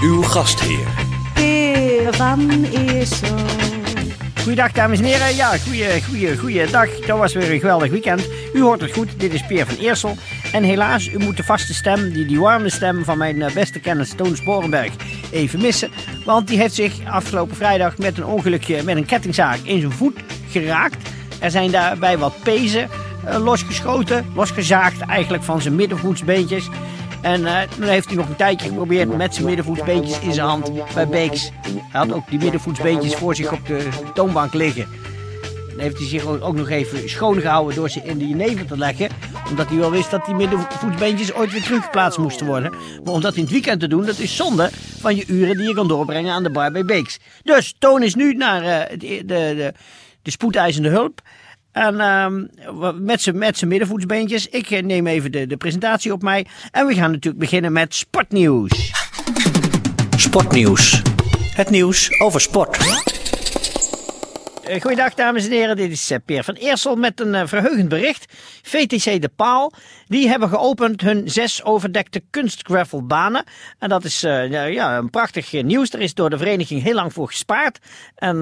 Uw gastheer, Peer van Eersel. Goeiedag dames en heren. Ja, goeie, goeie, goeie dag. Dat was weer een geweldig weekend. U hoort het goed, dit is Peer van Eersel. En helaas, u moet de vaste stem, die, die warme stem van mijn eh, beste kennis Toon Sporenberg even missen. Want die heeft zich afgelopen vrijdag met een ongelukje met een kettingzaag in zijn voet geraakt. Er zijn daarbij wat pezen eh, losgeschoten, losgezaagd eigenlijk van zijn middenvoetsbeentjes. En eh, dan heeft hij nog een tijdje geprobeerd met zijn middenvoetsbeentjes in zijn hand bij Beeks. Hij had ook die middenvoetsbeentjes voor zich op de toonbank liggen. Dan heeft hij zich ook nog even schoongehouden door ze in de jenever te leggen. Omdat hij wel wist dat die middenvoetsbeentjes ooit weer teruggeplaatst moesten worden. Maar om dat in het weekend te doen, dat is zonde van je uren die je kan doorbrengen aan de bar bij Beeks. Dus Toon is nu naar eh, de, de, de, de spoedeisende hulp. En met zijn met zijn middenvoetsbeentjes. Ik eh, neem even de, de presentatie op mij. En we gaan natuurlijk beginnen met sportnieuws. sportnieuws. Het nieuws over sport. Eh, Goeiedag dames en heren, dit is eh, Peer van Eersel met een eh, verheugend bericht. VTC De Paal, die hebben geopend hun zes overdekte kunstgravelbanen. En dat is ja, een prachtig nieuws. Er is door de vereniging heel lang voor gespaard. En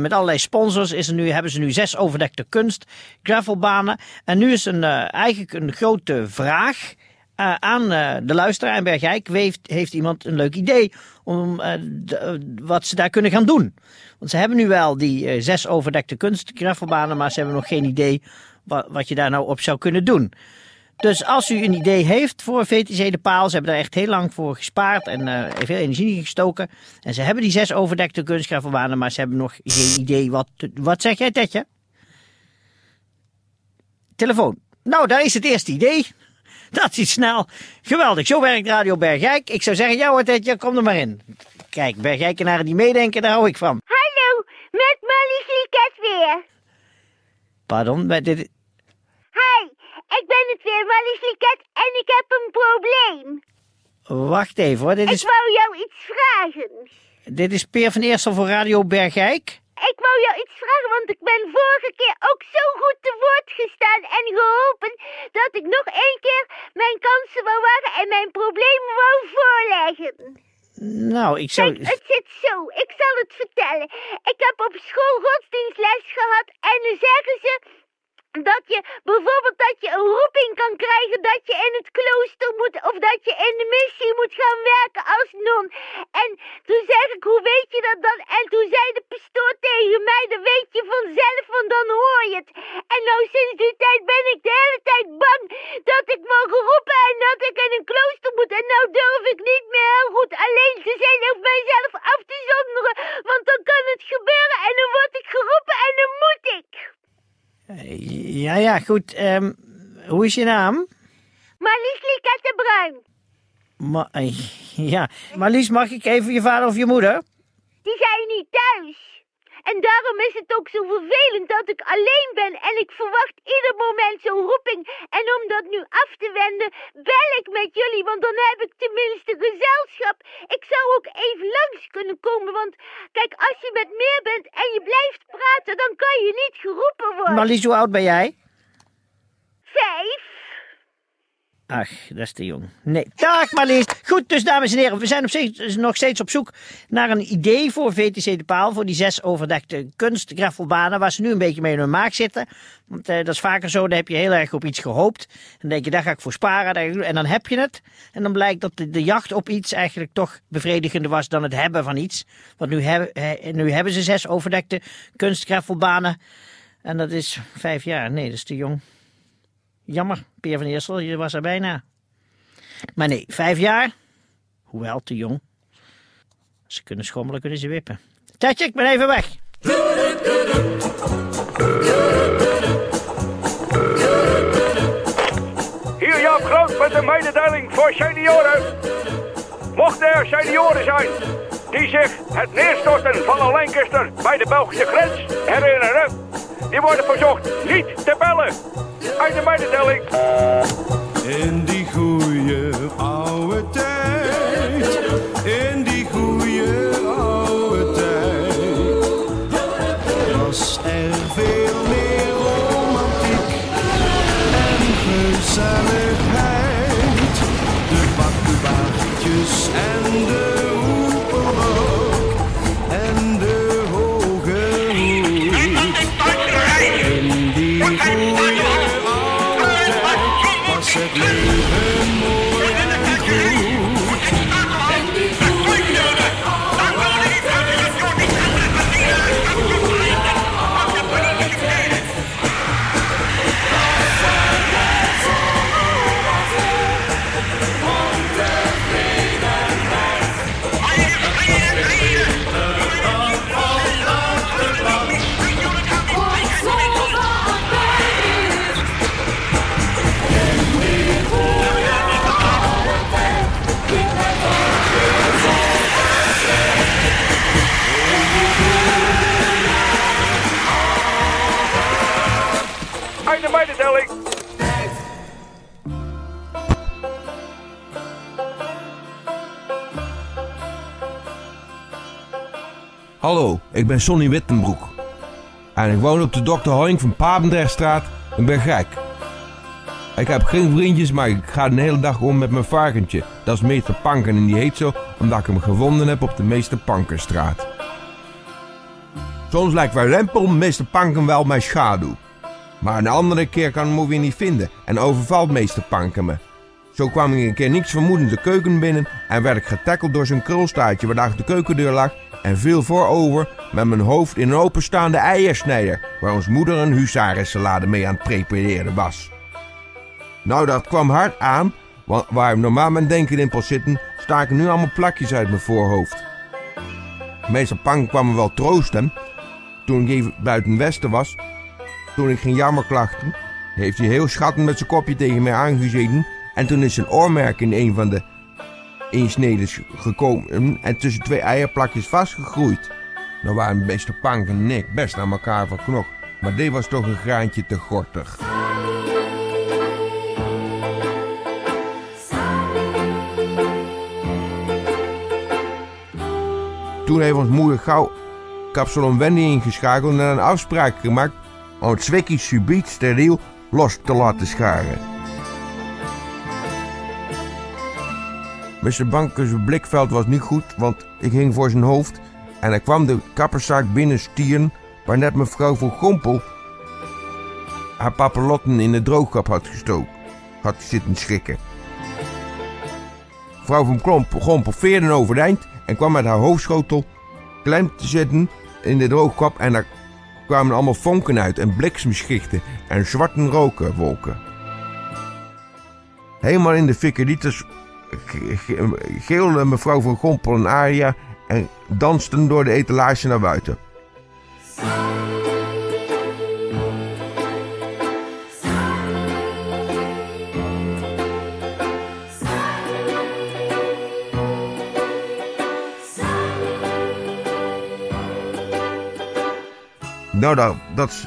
met allerlei sponsors is er nu, hebben ze nu zes overdekte kunstgravelbanen. En nu is een, eh, eigenlijk een grote vraag eh, aan eh, de luisteraar in Bergijk. Heeft, heeft iemand een leuk idee om eh, wat ze daar kunnen gaan doen? Want ze hebben nu wel die zes overdekte kunstgravelbanen, maar ze hebben nog geen idee wat, wat je daar nou op zou kunnen doen. Dus als u een idee heeft voor VTC De Paal, ze hebben daar echt heel lang voor gespaard en veel energie in gestoken. En ze hebben die zes overdekte kunstgravelbanen, maar ze hebben nog geen idee wat... Wat zeg jij, Tetje? Telefoon. Nou, daar is het eerste idee. Dat is snel. Geweldig. Zo werkt Radio Bergijk. Ik zou zeggen, ja hoor, Tetje, kom er maar in. Kijk, Bergijkenaren die meedenken, daar hou ik van. Hallo, met Marlies Lieket weer. Pardon, maar dit... Hi, ik ben het weer, Marlies Lieket, en ik heb een probleem. Wacht even hoor, dit Ik is, wou jou iets vragen. dit is Peer van Eersel voor Radio Bergijk. Ik wou jou iets vragen, want ik ben vorige keer ook zo goed te woord gestaan en geholpen dat ik nog één keer mijn kansen wou wagen en mijn problemen wou voorleggen. Nou, ik zou... Kijk, het zit zo. Ik zal het vertellen. Ik heb op school godsdienstles gehad en dan zeggen ze dat je bijvoorbeeld dat je een roeping kan krijgen dat je in het klooster moet of dat je in de missie moet gaan werken als non. En toen zeg ik, hoe weet je dat dan? En toen zei de pastoor tegen mij, dat weet je vanzelf, want dan hoor je het. En nou sinds die tijd ben ik de hele tijd bang dat ik word geroepen en dat ik in een klooster moet. En nou durf ik niet meer heel goed alleen te zijn of mijzelf af te zonderen, want dan kan het gebeuren en dan word ik geroepen en dan moet ik. Ja, ja, goed. ehm, hoe is je naam? Marlies Lieket de Bruin, Ma eh, ja, Marlies, mag ik even je vader of je moeder? die zijn niet thuis. En daarom is het ook zo vervelend dat ik alleen ben en ik verwacht ieder moment zo'n roeping. En om dat nu af te wenden, bel ik met jullie, want dan heb ik tenminste gezelschap. Ik zou ook even langs kunnen komen, want kijk, als je met meer bent en je blijft praten, dan kan je niet geroepen worden. Marlies, hoe oud ben jij? Vijf. Ach, dat is te jong. Nee. Dag Marlies. Goed, dus dames en heren, we zijn op steeds, nog steeds op zoek naar een idee voor VTC De Paal. Voor die zes overdekte kunstgravelbanen waar ze nu een beetje mee in hun maag zitten. Want eh, dat is vaker zo, dan heb je heel erg op iets gehoopt. Dan denk je, daar ga ik voor sparen. En dan heb je het. En dan blijkt dat de, jacht op iets eigenlijk toch bevredigender was dan het hebben van iets. Want nu, hebben eh, nu hebben ze zes overdekte kunstgravelbanen. En dat is vijf jaar. Nee, dat is te jong. Jammer, Peer van Eersel, je was er bijna. Maar nee, vijf jaar? Hoewel, te jong. Ze kunnen schommelen, kunnen ze wippen. Tetje, ik ben even weg. Hier Jaap Groot met de mededeling voor senioren. Mochten er senioren zijn die zich het neerstorten van een Lancaster bij de Belgische grens herinneren, die worden verzocht niet te bellen. Einde mededeling. In die goeie oude tijd, in die goeie oude tijd, was er veel meer romantiek en gezelligheid. De bakkebaardjes en Hallo, ik ben Sonny Wittenbroek. En ik woon op de Dr. Hoing van Papendrechtstraat in Bergijk. Ik heb geen vriendjes, maar ik ga de hele dag om met mijn varkentje. Dat is meester Panken en die heet zo omdat ik hem gevonden heb op de meester Pankenstraat. Soms lijkt bij Rempel meester Panken wel mijn schaduw. Maar een andere keer kan hem weer niet vinden en overvalt meester Panken me. Zo kwam ik een keer niets vermoedend de keuken binnen en werd ik getackeld door zijn krulstaartje waar de keukendeur lag en viel voorover met mijn hoofd in een openstaande eiersnijder waar ons moeder een huzarensalade mee aan het prepareren was. Nou, dat kwam hard aan, want waar normaal mijn denken in pas zitten, staken nu allemaal plakjes uit mijn voorhoofd. Meester Pank kwam me wel troosten toen ik even buiten Westen was. Toen ik geen jammerklachten, heeft hij heel schattend met zijn kopje tegen mij aangezeten en toen is zijn oormerk in een van de insnedes gekomen en tussen twee eierplakjes vastgegroeid. Nou waren meester Pank en ik best aan elkaar verknocht, maar dit was toch een graantje te gortig. Toen heeft ons moeder gauw Kapsalon Wendy ingeschakeld en een afspraak gemaakt om het zwikkie subiet steriel los te laten scharen. Mr. Bankers blikveld was niet goed, want ik hing voor zijn hoofd en hij kwam de kapperszaak binnen stieren waar net mevrouw van Gompel haar papillotten in de droogkap had gestoken. Had zitten schrikken. Vrouw van Klomp, Gompel veerde overeind en kwam met haar hoofdschotel klem te zitten in de droogkap en daar kwamen allemaal vonken uit en bliksemschichten en zwarte rokenwolken. Helemaal in de fikkerieters geelde mevrouw van Gompel een aria en dansten door de etalage naar buiten. Nou, dat, dat,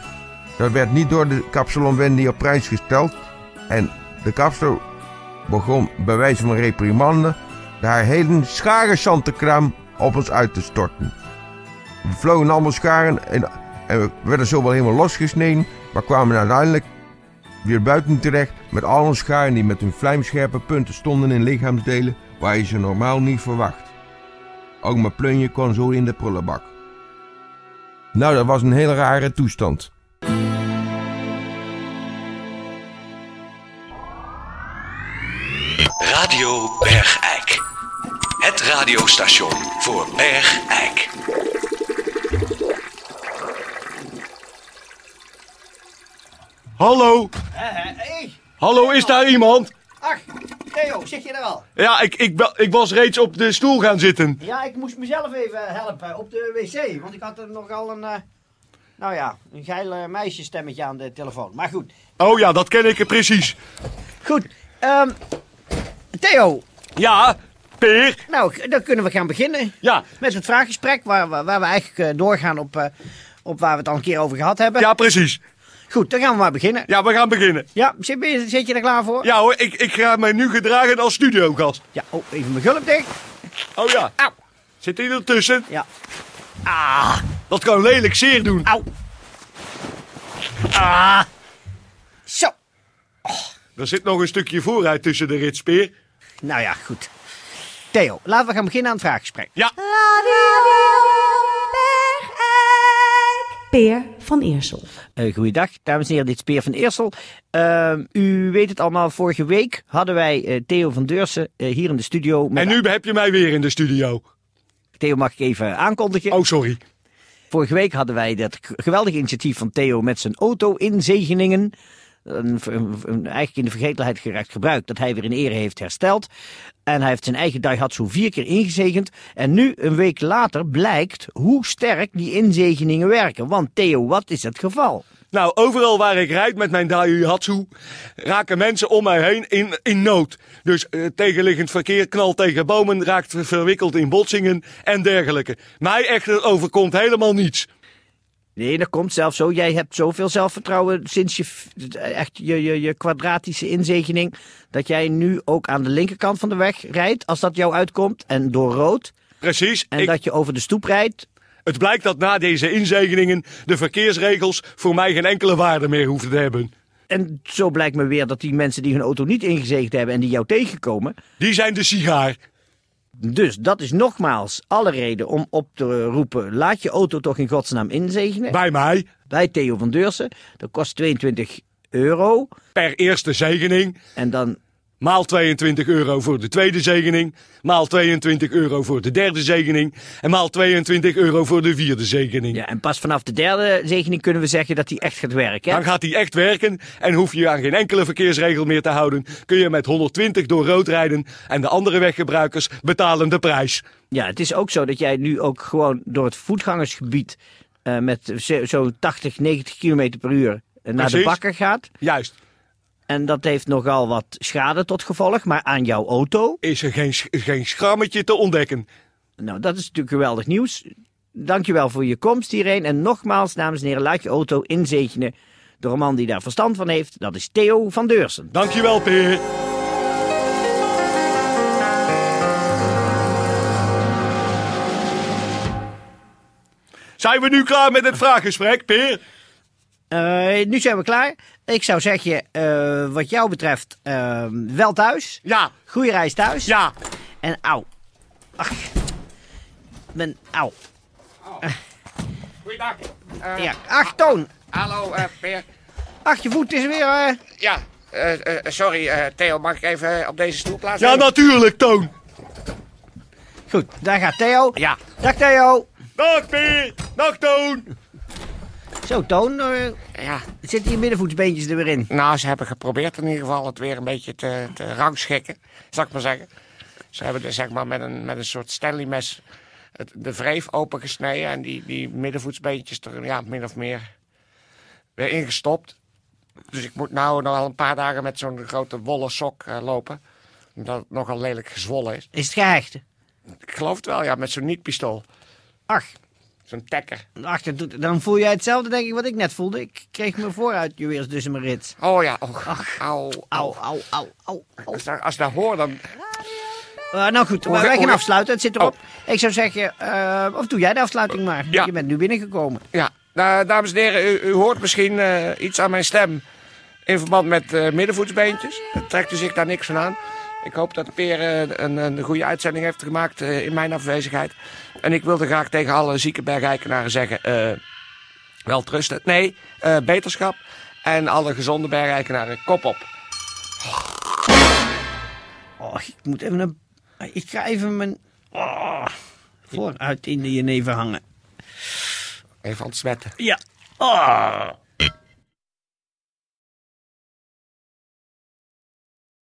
dat werd niet door de kapsalon Wendy op prijs gesteld. En de kapster begon bij wijze van reprimande haar hele scharensantenkraam op ons uit te storten. We vlogen allemaal scharen en, en we werden zo wel helemaal losgesneden, maar kwamen uiteindelijk weer buiten terecht met al onze scharen die met hun vlijmscherpe punten stonden in lichaamsdelen waar je ze normaal niet verwacht. Ook mijn plunje kon zo in de prullenbak. Nou, dat was een hele rare toestand. Radiostation voor Bergijk. Hallo? Hé, Hallo, is daar iemand? ach, Theo, zit je er al? Ja, ik, ik, ik was reeds op de stoel gaan zitten. Ja, ik moest mezelf even helpen op de wc, want ik had er nogal een, eh, nou ja, een geil eh, meisjesstemmetje aan de telefoon. Maar goed, Oh ja, dat ken ik precies. goed. ehm, Theo, Ja, Peer. nou, dan kunnen we gaan beginnen. Ja. Met het vraaggesprek waar, we- waar we eigenlijk eh, doorgaan op, eh, op waar we het al een keer over gehad hebben. Ja, precies. Goed, dan gaan we maar beginnen. Ja, we gaan beginnen. Ja, zit, je- zit je er klaar voor? Ja hoor, ik, ik ga mij nu gedragen als studiogast. Ja, oh, even mijn gulp dicht. Oh ja. Auw. Zit hij ertussen? Ja. Dat kan lelijk zeer doen. Auw. Ah. Zo. Er zit nog een stukje vooruit tussen de ritspeer. Nou ja, goed. Theo, laten we gaan beginnen aan het vraaggesprek. Ja. Peer van Eersel. Eh goeiedag, dames en heren, dit is Peer van Eersel. Ehm, u weet het allemaal, vorige week hadden wij eh, Theo van Deursen eh, hier in de studio. Met En nu heb je mij weer in de studio. Theo mag ik even aankondigen. Oh, sorry. Vorige week hadden wij dat geweldige initiatief van Theo met zijn auto in Zegeningen. Een, eigenlijk in de vergetelheid geraakt gebruik dat hij weer in ere heeft hersteld. En hij heeft zijn eigen Daihatsu vier keer ingezegend. En nu, een week later, blijkt hoe sterk die inzegeningen werken. Want Theo, wat is het geval? Nou, overal waar ik rijd met mijn Daihatsu raken mensen om mij heen in, in nood. Dus eh, tegenliggend verkeer knalt tegen bomen, raakt verwikkeld in botsingen en dergelijke. Mij echter overkomt helemaal niets. Nee, dat komt zelfs zo. Jij hebt zoveel zelfvertrouwen sinds je echt je, je, je kwadratische inzegening. Dat jij nu ook aan de linkerkant van de weg rijdt, als dat jou uitkomt. En door rood. Precies. En ik- dat je over de stoep rijdt. Het blijkt dat na deze inzegeningen de verkeersregels voor mij geen enkele waarde meer hoeven te hebben. En zo blijkt me weer dat die mensen die hun auto niet ingezegend hebben en die jou tegenkomen. Die zijn de sigaar. Dus dat is nogmaals alle reden om op te roepen: laat je auto toch in godsnaam inzegenen. Bij mij, Bij Theo van Deursen. Dat kost 22 euro. per eerste zegening, En dan maal 22 euro voor de tweede zegening, maal 22 euro voor de derde zegening en maal 22 euro voor de vierde zegening. Ja, en pas vanaf de derde zegening kunnen we zeggen dat die echt gaat werken. Hè? Dan gaat hij echt werken en hoef je aan geen enkele verkeersregel meer te houden. Kun je met 120 door rood rijden en de andere weggebruikers betalen de prijs. Ja, het is ook zo dat jij nu ook gewoon door het voetgangersgebied eh, met zo- zo'n 80, 90 km per uur eh, naar de bakker gaat. Juist, En dat heeft nogal wat schade tot gevolg. Maar aan jouw auto, is er geen, geen schrammetje te ontdekken. nou dat is natuurlijk geweldig nieuws. Dankjewel voor je komst hierheen. En nogmaals, dames en heren, laat je auto inzegenen door een man die daar verstand van heeft. Dat is Theo van Deursen. Dankjewel, Peer. Zijn we nu klaar met het vraaggesprek, Peer? Eh, nu zijn we klaar. Ik zou zeggen, eh, wat jou betreft, eh, wel thuis. Ja, Goeie reis thuis. ja. En auw. Ach. Ben, auw. Goeiedag. Eh, Ja. Ach, Toon. Hallo, eh, Peer. Ach, je voet is weer... eh, Ja, eh, eh, sorry, eh, Theo, mag ik even op deze stoel Ja, plaatsnemen? natuurlijk, Toon. Goed, daar gaat Theo. Ja. Dag Theo. Dag, Peer. Dag, Toon. Zo, Toon. eh, Ja, zitten je middenvoetsbeentjes er weer in? nou, ze hebben geprobeerd in ieder geval het weer een beetje te, te rangschikken, zal ik maar zeggen. Ze hebben er zeg maar met een, met een soort Stanley mes het, de wreef opengesneden en die, die middenvoetsbeentjes er ja, min of meer weer ingestopt. Dus ik moet nou nog al een paar dagen met zo'n grote wollen sok eh, lopen. Omdat het nogal lelijk gezwollen is. Is het gehecht? Ik geloof het wel, ja, met zo'n niet-pistool. Ach, Zo'n tekker. ach dat doet- dan voel jij hetzelfde denk ik wat ik net voelde. Ik kreeg me vooruit eens tussen mijn rits. Oh ja, oh, auw, Auw, auw, auw, auw. auw. Als, ik- dat hoor, dan... Eh, nou goed, Hoe wij ga- gaan afsluiten. Het zit erop. Ik zou zeggen, eh, of doe jij de afsluiting maar. Ja. Je bent nu binnengekomen. Ja, nou, dames en heren, u, u hoort misschien eh, iets aan mijn stem in verband met middenvoetsbeentjes. Het trekt u zich daar niks van aan. Ik hoop dat Peer eh, een, een goede uitzending heeft gemaakt eh, in mijn afwezigheid. En ik wilde graag tegen alle zieke bergeikenaren zeggen... eh wel trusten. Nee, beterschap. En alle gezonde bergeikenaren, kop op. Oh, ik moet even een... Ik ga even mijn... Oh, vooruit in de jenever hangen. Even ontsmetten. Ja. Oh.